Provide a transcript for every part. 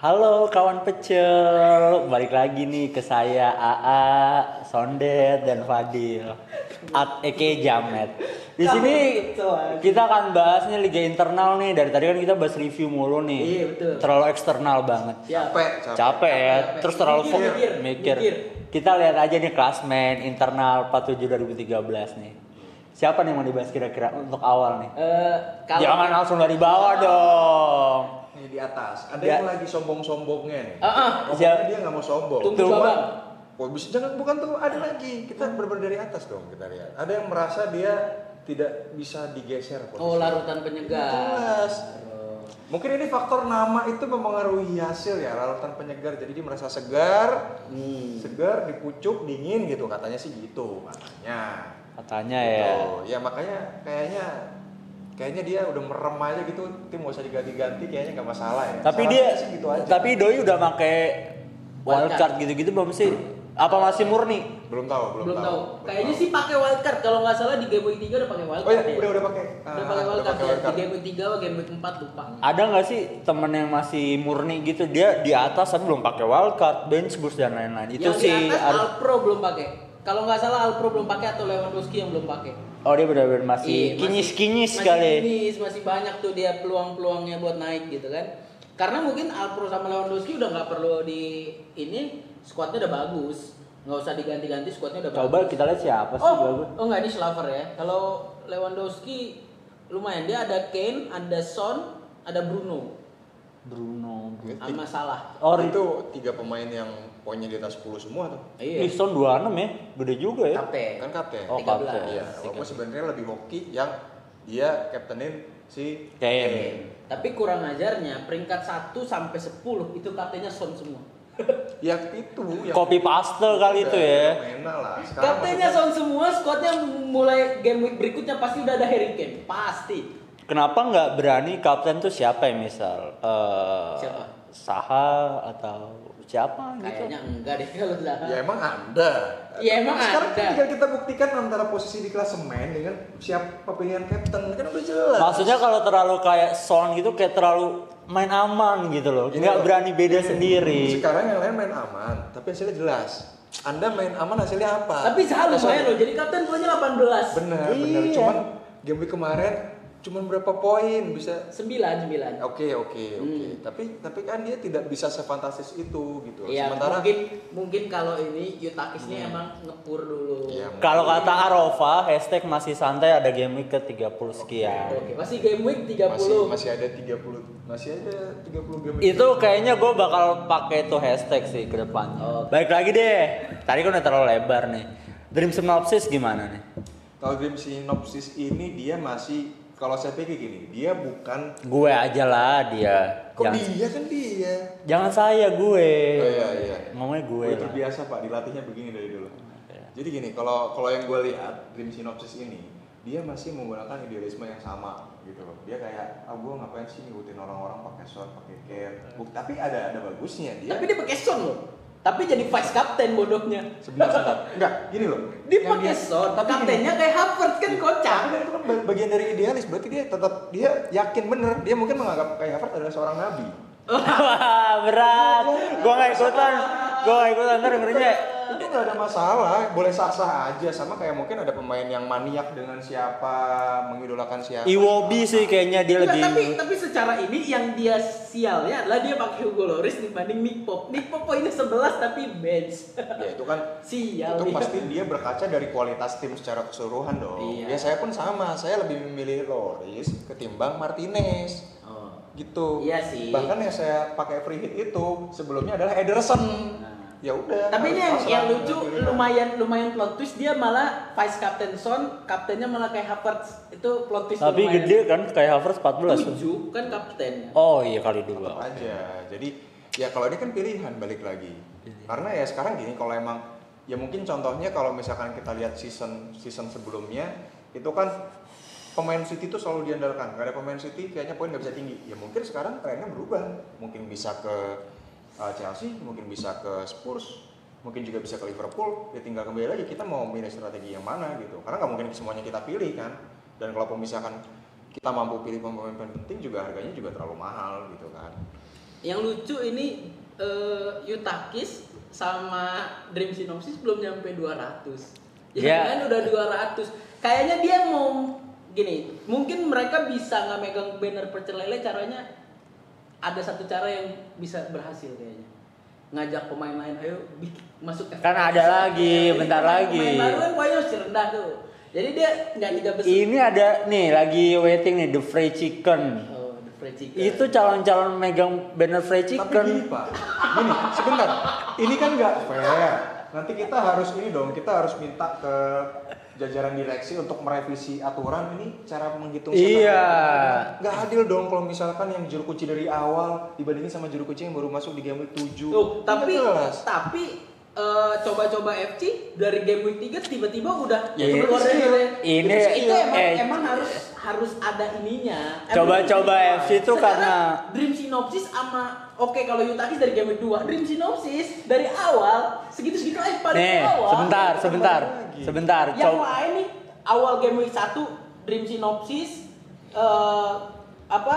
Halo kawan pecel, balik lagi nih ke saya AA, Sondet dan Fadil. At Eke Jamet. Di sini kita akan bahasnya liga internal nih. Dari tadi kan kita bahas review mulu nih. Iya, betul. Terlalu eksternal banget. Siap. Capek, Capek ya, terus terlalu Mikir, fokus mikir, mikir. mikir. Kita lihat aja nih klasmen internal 47 2013 nih. Siapa nih yang mau dibahas kira-kira untuk awal nih? Eh, kalau Jangan langsung dari bawah dong. Nih di atas. Ada Ya. yang lagi sombong-sombongnya nih. Ngomongnya Siap. dia nggak mau sombong. Tunggu babak. Oh, bisa jangan bukan tuh ada lagi. Kita benar dari atas dong kita lihat. Ada yang merasa dia tidak bisa digeser posisi. Oh, larutan penyegar. Jelas. Mungkin ini faktor nama itu mempengaruhi hasil ya larutan penyegar. Jadi dia merasa segar, Hmm. segar, dipucuk, dingin gitu katanya sih gitu katanya. Katanya ya. Gitu. Ya makanya kayaknya kayaknya dia udah merem aja gitu tim gak usah diganti-ganti kayaknya nggak masalah ya. Tapi Saran dia gitu aja. tapi Doi udah pakai wildcard gitu-gitu belum sih? Apa masih murni? belum tahu, belum, Belum tahu. Belum Kayaknya tahu. sih pakai wildcard. Kalau nggak salah di game week 3 udah pakai wildcard. Oh iya, ya. udah udah pakai. Udah Ah, pakai wildcard ya. Di game week 3 atau game week 4 lupa. Ada nggak sih temen yang masih murni gitu dia di atas tapi belum pakai wildcard, bench boost dan lain-lain. Itu Yang sih di atas harus Alpro belum pakai. Kalau nggak salah Alpro belum pakai atau Lewandowski yang belum pakai. Oh dia benar-benar masih Iya, kinyis-kinyis masih kali. Kinyis, masih banyak tuh dia peluang-peluangnya buat naik gitu kan. Karena mungkin Alpro sama Lewandowski udah nggak perlu di ini squadnya udah bagus. Nggak usah diganti-ganti squadnya udah Coba bagus. kita lihat siapa sih Oh, bagus. oh nggak ini Slaver ya. Kalau Lewandowski lumayan dia ada Kane, ada Son, ada Bruno. Sama Salah. Oh itu itu tiga pemain yang poinnya di atas 10 semua tuh. Iya. Liston 26 ya, gede juga ya. Kapten. Kan kapten. Oh, 13. kapten. Iya, walaupun sebenarnya lebih hoki yang dia kaptenin si Kane. Tapi kurang ajarnya peringkat 1 sampai 10 itu kaptennya Son semua. Ya itu yang Copy paste kali itu ya. Lah. Kaptennya maksudnya- Son semua, squadnya mulai game week berikutnya pasti udah ada Harry Kane, pasti. Kenapa nggak berani kapten tuh siapa ya misal? Eh, Siapa? Saha atau siapa gitu? Kayaknya enggak deh kalau Zaha. Ya emang ada. Ya, emang Sekarang ada. kan tinggal kita buktikan antara posisi di klasemen dengan siapa pilihan kapten kan udah jelas. Maksudnya kalau terlalu kayak Son gitu kayak terlalu main aman gitu loh. Nggak loh, berani beda gini, sendiri. Sekarang yang lain main aman, tapi hasilnya jelas. Anda main aman hasilnya apa? Tapi Zaha lumayan loh, jadi kapten poinnya 18. Bener, bener. Iya. Cuman game week kemarin cuman berapa poin bisa 9 9. Oke oke oke. Tapi tapi kan dia tidak bisa sefantastis itu gitu. Hmm. Iya, Sementara mungkin mungkin kalau ini Yutakis ini emang ngepur dulu. Iya, Kalau kata Arova, hashtag masih santai ada game week ke 30 sekian. Oke, masih game week 30. masih masih ada 30 masih ada 30 game week. Itu kayaknya gue bakal pakai tuh hashtag sih ke depannya. Oh. Baik lagi deh. Tadi kan udah terlalu lebar nih. Dream Synopsis gimana nih? Kalau Dream Synopsis ini dia masih kalau saya pikir gini, dia bukan Gue aja lah dia. kok jangan, dia kan dia. jangan saya gue. Oh iya iya. Ngomongnya gue. Gue lah. terbiasa Pak dilatihnya begini dari dulu. Iya. Jadi gini, kalau kalau yang gue lihat Dream Synopsis ini dia masih menggunakan idealisme yang sama gitu loh. Dia kayak, ah gue ngapain sih ngikutin orang-orang pakai short, pakai care. Buk- tapi ada ada bagusnya dia. Tapi dia pakai Son loh. Tapi jadi vice captain bodohnya. Sebentar, sebentar. Enggak, gini loh. Dia Yang pakai Son, tapi kaptennya kayak Havertz kan kocak. Tapi kan itu kan bagian dari idealis, berarti dia tetap dia yakin bener, dia mungkin menganggap kayak Havertz adalah seorang nabi. Wah, berat. Gue gak ikutan. Gue gak ikutan. Ntar dengerinnya Itu nggak ada masalah, boleh sah-sah aja. Sama kayak mungkin ada pemain yang maniak dengan siapa, mengidolakan siapa. Iwobi sih kayaknya dia Enggak, lebih. tapi tapi secara ini yang dia sialnya adalah dia pakai Hugo Lloris dibanding Nick Pop. Nick Pop poinnya 11 tapi bench. Ya itu kan Sial itu dia. pasti dia berkaca dari kualitas tim secara keseluruhan dong. Iya. Ya saya pun sama, saya lebih memilih Loris ketimbang Martinez. Oh. Gitu. Iya sih. Bahkan yang saya pakai free hit itu sebelumnya adalah Ederson. Nah. Ya udah. Tapi ini yang, yang lucu lumayan lumayan plot twist dia malah vice captain Son, kaptennya malah kayak Havertz. Itu plot twist Tapi lumayan. gede kan kayak Havertz 14. 7 kan kaptennya. Oh iya kali tetap dua. aja. Jadi ya kalau ini kan pilihan balik lagi. Karena ya sekarang gini kalau emang ya mungkin contohnya kalau misalkan kita lihat season season sebelumnya itu kan pemain City itu selalu diandalkan. Gak ada pemain City kayaknya poin nggak bisa tinggi. Ya mungkin sekarang trennya berubah. Mungkin bisa ke uh, Chelsea, mungkin bisa ke Spurs, mungkin juga bisa ke Liverpool. Ya tinggal kembali lagi kita mau milih strategi yang mana gitu. Karena nggak mungkin semuanya kita pilih kan. Dan kalaupun misalkan kita mampu pilih pemain-pemain penting juga harganya juga terlalu mahal gitu kan. yang lucu ini eh, Yutakis sama Dream Synopsis belum nyampe 200 ya Ya. kan udah 200 kayaknya dia mau gini mungkin mereka bisa nggak megang banner pecel lele caranya ada satu cara yang bisa berhasil kayaknya ngajak pemain lain ayo bikin masuk Kan ada lagi, bentar lagi. pemain baru kan masih rendah tuh jadi dia nggak tiga besar Ini ada nih lagi waiting nih the fried chicken. oh the fried chicken. Itu calon-calon megang banner fried Tapi chicken. gini pak, gini sebentar, ini kan nggak fair. Nanti kita harus ini dong, kita harus minta ke jajaran direksi untuk merevisi aturan ini cara menghitung Iya. Nggak adil dong kalau misalkan yang juru kunci dari awal dibandingin sama juru kunci yang baru masuk di game week 7. Tuh, tapi jelas. tapi eh, coba-coba FC dari game week 3 tiba-tiba udah Ya, keluar ini- dari ini- itu, itu emang, eh. emang harus harus ada ininya. Emang Coba-coba Dream FC itu Sekarang karena- Dream Synopsis sama Oke kalau Yutakis dari game week 2, Dream Synopsis dari awal segitu-segitu aja paling Nih, bawah. sebentar, sebentar, lagi. sebentar. Yang Coba lain nih awal game week 1 Dream Synopsis eh apa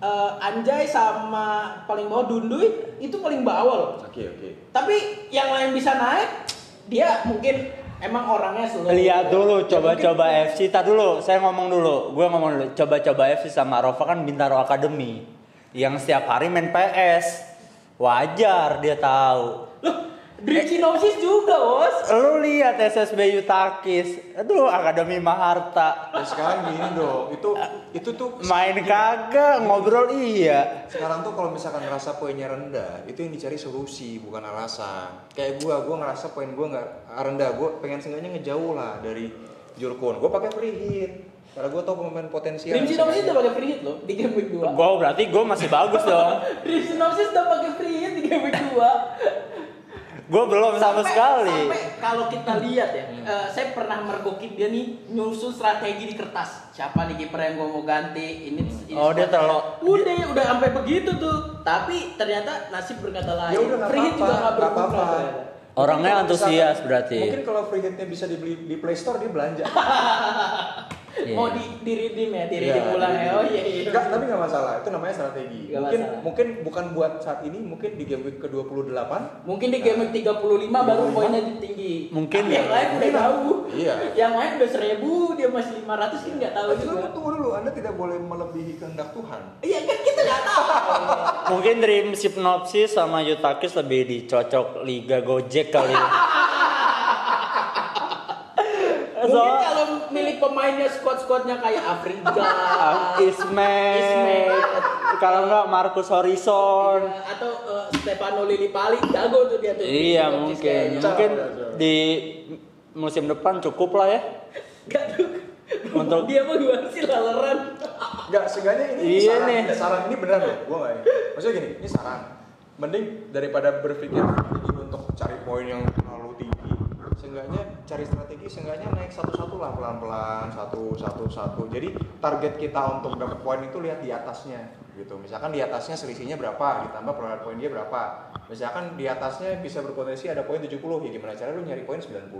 eh, Anjay sama paling bawah Dunduy itu paling bawah loh. Oke oke. Tapi yang lain bisa naik, dia mungkin emang orangnya slow. Lihat dulu, Ya, coba-coba mungkin- FC. Tar dulu, saya ngomong dulu. Gue ngomong dulu. Coba-coba FC sama Rova kan Bintaro Academy. Yang setiap hari main PS. Wajar dia tahu. Loh, Synopsis juga, Bos. Lu lihat SSB Yutakis. Aduh, Akademi Maharta. Ya sekarang gini dong, itu itu tuh Main kagak, ngobrol iya. sekarang tuh kalau misalkan ngerasa poinnya rendah itu yang dicari solusi bukan alasan kayak gua gua ngerasa poin gua nggak rendah gua pengen seenggaknya ngejauh lah dari Jurkon gua pakai free hit karena gua tau pemain potensial Dream Synopsis udah pakai free hit loh di game week 2. Gue berarti gue masih bagus dong. Dream Synopsis udah pakai free hit di game week 2. Gue belum sama sekali. Sampai kalau kita lihat ya, eh, saya pernah mergokin dia nih nyusun strategi di kertas. Siapa nih kiper yang gua mau ganti? Ini, ini Oh, dia terlalu- Udah, udah sampai begitu tuh. Tapi ternyata nasib berkata lain. ya udah nggak Free hit juga nggak berguna. Orangnya antusias berarti. mungkin kalau free hitnya bisa dibeli di Play Store dia belanja Iya. Mau di di redeem ya, di Iya, redeem ulang ya. Oh iya iya. Enggak, tapi nggak masalah itu namanya strategi Nggak mungkin masalah. mungkin bukan buat saat ini mungkin di game week ke 28 Mungkin di game week 35 baru 35. poinnya tinggi. Mungkin Tapi yang ya. lain udah jauh. Iya. Yang lain udah 1000, dia masih 500 kan nggak tahu Tapi juga. tunggu dulu, Anda tidak boleh melebihi kehendak Tuhan. Iya kan kita nggak tahu. Mungkin Dream Synopsis sama Yutakis lebih dicocok Liga Gojek kali. ya. Mungkin So, kalau milik pemainnya squad-squadnya kayak Afrika, Ismet, Ismet. kalau enggak Marcus Horizon. atau eh, Stefano Lillipali jago tuh dia tuh. Iya Di mungkin, kayaknya. mungkin jauh. di musim depan cukup lah ya. Gak tuh. Untuk- dia mah gimana sih laleran? Enggak, seenggaknya ini Iya saran. nih. Saran ini benar loh, gua enggak ini. Maksudnya gini, ini saran. Mending daripada berpikir untuk cari poin yang seenggaknya cari strategi seenggaknya naik satu-satu lah pelan-pelan, satu satu satu. Jadi target kita untuk dapat poin itu lihat di atasnya gitu. Misalkan di atasnya selisihnya berapa, ditambah perolehan poin dia berapa. Misalkan di atasnya bisa berpotensi ada poin 70, ya gimana cara lu nyari poin 90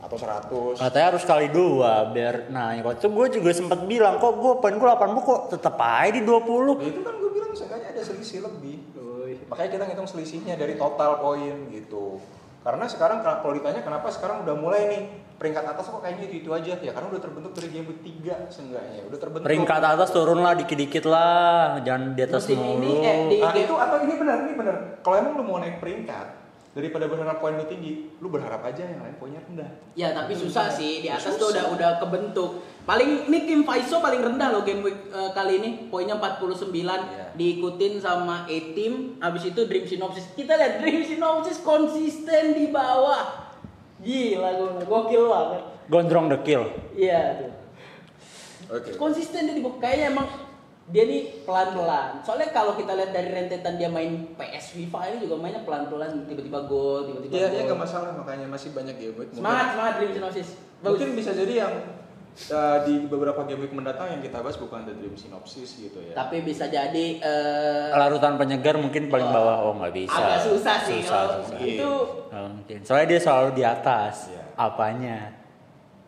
atau 100. Katanya harus kali dua biar nah waktu itu gue juga sempat bilang kok gue poin gue 80 kok tetap aja di 20 Nah, itu kan gue bilang seenggaknya ada selisih lebih. Makanya kita ngitung selisihnya dari total poin gitu. Karena sekarang kalau ditanya kenapa sekarang udah mulai nih peringkat atas kok kayaknya itu, itu aja ya karena udah terbentuk dari game 3 seenggaknya udah terbentuk. peringkat atas turun lah dikit-dikit lah jangan di atas Musim ini, eh, di- Nah, itu atau ini benar ini benar. Kalau emang lu mau naik peringkat daripada berharap poin lu tinggi, lu berharap aja yang lain poinnya rendah. Ya tapi susah sih di atas Susah. tuh udah udah kebentuk. Paling ini Kim Faiso paling rendah loh game week eh, kali ini poinnya 49 Iya. diikutin sama A Team habis itu Dream Synopsis. Kita lihat Dream Synopsis konsisten di bawah. Gila gue gokil banget. gondrong the kill Iya tuh. Oke. Konsisten dia di bawah kayaknya emang dia nih pelan-pelan. Soalnya kalau kita lihat dari rentetan dia main PS FIFA ini juga mainnya pelan-pelan tiba-tiba gol, tiba-tiba Iya, gol. iya nggak masalah makanya masih banyak game week. Semangat, semangat Dream Synopsis. Bagus. Mungkin bisa jadi yang uh, di beberapa game week mendatang yang kita bahas bukan The Dream Synopsis gitu ya. Tapi bisa jadi eh, larutan penyegar mungkin paling bawah oh nggak bisa agak susah sih susah, kalau susah. itu mungkin soalnya dia selalu di atas Iya. apanya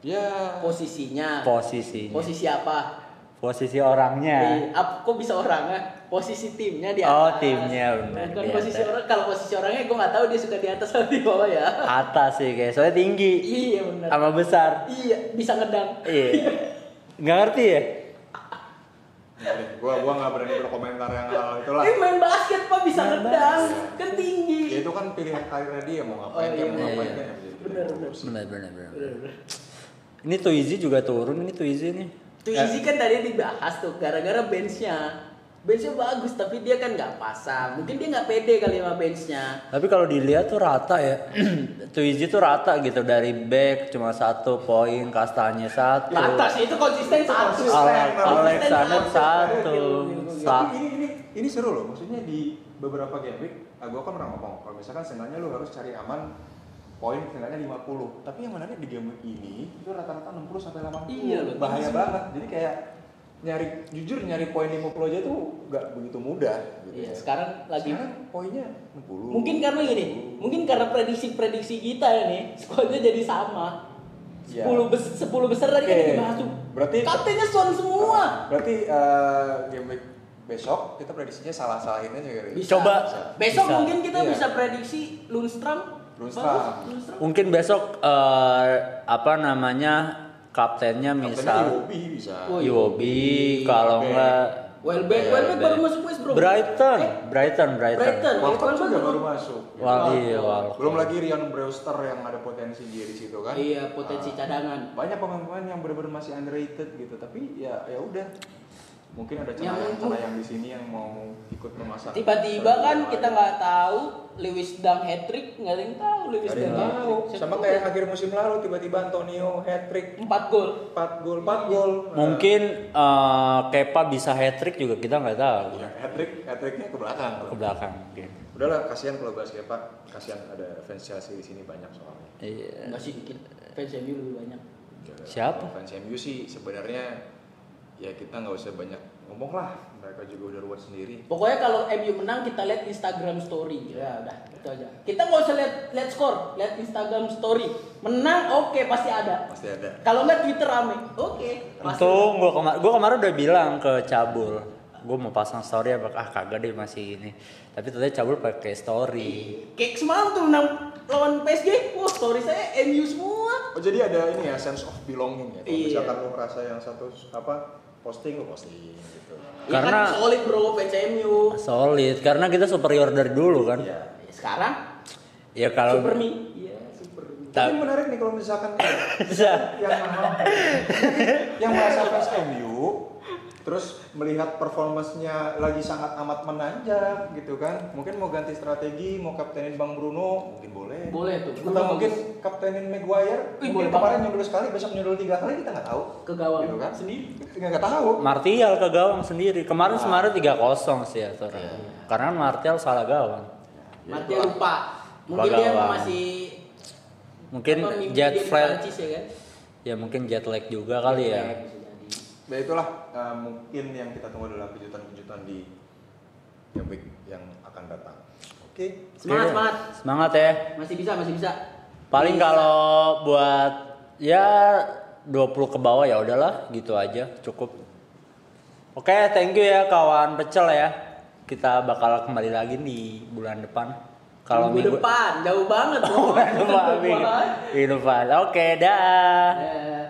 Ya. posisinya. posisinya Posisi apa? Posisi orangnya Eh, ap- kok bisa orang ah? posisi timnya di atas. Oh, timnya benar, Bukan di posisi orang. Kalau posisi orangnya gue nggak tahu dia suka di atas atau di bawah ya. Atas sih kayak soalnya tinggi iya benar. sama besar. Iya bisa ngedang. Iya. Nggak ngerti ya? Deh, gua gua nggak berani berkomentar yang hal itulah Eh main basket pak bisa ngedang kan tinggi. ya itu kan pilihan karirnya dia mau ngapain Oh, dia iya, mau iya, ngapain iya. kan ya solusi. Benar benar benar. Bener-bener. Ini Twizy juga turun ini Twizy nih. Tuh Izzy kan tadi dibahas tuh gara-gara benchnya. Benchnya bagus tapi dia kan nggak pasang. Mungkin dia nggak pede kali sama benchnya. Tapi kalau dilihat tuh rata ya. Twizy tuh rata gitu dari back cuma satu poin, kastanya satu. Atas itu konsisten satu. Alexander satu. Sa- Tapi ini ini ini seru loh. Maksudnya di beberapa game week, ah, gua kan pernah ngomong kalau misalkan seenggaknya lu harus cari aman poin seenggaknya 50. Tapi yang menarik di game ini itu rata-rata 60 sampai 80. Iya loh, Bahaya tinggi banget. Jadi kayak nyari jujur nyari poin 50 aja tuh nggak begitu mudah gitu Iya, ya. sekarang lagi Sekarang poinnya 60. mungkin karena gini, mungkin karena prediksi-prediksi kita ini skuadnya jadi sama. Iya. 10 bes 10 besar tadi kan Oke. dibahas tuh. Berarti- kaptennya Son semua. Berarti eh, game week besok kita prediksinya salah-salahin aja kali. ya? Bisa. Coba. Besok Bisa. mungkin kita Iya. bisa prediksi Lundstrom. Lundstrom. Mungkin besok eh, apa namanya kaptennya misal Iwobi bisa. Oh, Iwobi kalau enggak Welbeck, Iya, Welbeck baru masuk West Brom. Brighton, Eh, Brighton, Brighton. Brighton. Walcott juga baru- masuk. Wal iya, Walcott. Belum lagi Ryan Brewster yang ada potensi dia di situ kan. Iya, potensi Ah, cadangan. Banyak pemain-pemain yang benar-benar masih underrated gitu, tapi ya ya udah. Mungkin ada Yang- celah celah yang di sini yang mau ikut memasak. Tiba-tiba kan kita nggak tahu Lewis Dang hat trick, nggak ada yang tahu Lewis Dang hat tahu. trick. Sama kayak akhir musim lalu tiba-tiba Antonio hat trick 4 gol. 4 gol, 4 gol. Mungkin eh, Kepa bisa hat trick juga kita nggak tahu. Ya, hat trick, hat tricknya ke belakang. Ke belakang mungkin. Udahlah, kasihan kalau bahas Kepa. Kasihan ada fans Chelsea di sini banyak soalnya. Iya. Enggak sih dikit. Fans MU lebih banyak. Siapa? Fans MU sih sebenarnya ya kita nggak usah banyak ngomong lah. Mereka juga udah ruwet sendiri. Pokoknya kalau MU menang kita lihat Instagram story. Ya udah, itu aja. Kita nggak usah lihat lihat skor, lihat Instagram story. Menang oke pasti ada. Pasti ada. Kalau nggak Twitter rame. Oke, pasti. Untung gua kemar gua kemarin udah bilang ke Cabul, gua mau pasang story apa ah kagak deh masih ini. Tapi ternyata Cabul pakai story. Kayak semalam tuh menang lawan PSG, wah story saya MU semua. Oh jadi ada ini ya sense of belonging ya. Kalau Iya. misalkan lu ngerasa yang satu apa posting lu posting gitu. Ya Karena- kan solid bro fans MU. Solid karena kita superior dari dulu kan. Iya. Sekarang Ya kalau Super Me. Iya, Super Tapi menarik nih kalau misalkan ya, bisa yang yang merasa fans MU terus melihat performance-nya lagi sangat amat menanjak gitu kan mungkin mau ganti strategi mau kaptenin Bang Bruno mungkin boleh Boleh tuh. atau Bruno mungkin bagus. kaptenin Maguire mungkin boleh kemarin banget. nyundul sekali besok nyundul tiga kali kita nggak tahu ke gawang gitu kan sendiri. nggak nggak tahu Martial ke gawang sendiri. Kemarin Ah. semarin 3-0 sih ya Tora. Karena Martial salah gawang. Mati lupa. Mungkin Lupa dia gawang. masih Mungkin jet Prancis ya kan? ya mungkin jet lag juga kali ya. Bisa Nah itulah eh, mungkin yang kita tunggu adalah kejutan-kejutan di yang week yang akan datang. Oke. Semangat, Oke. semangat. Semangat ya. Masih bisa, masih bisa. Paling kalau buat ya 20 ke bawah ya udahlah gitu aja cukup. Oke, thank you ya kawan pecel ya. Kita bakal kembali lagi di bulan depan. Kalau minggu, minggu depan, jauh banget bro. Bulan depan, Jauh minggu, depan. Oke, dah. Ya.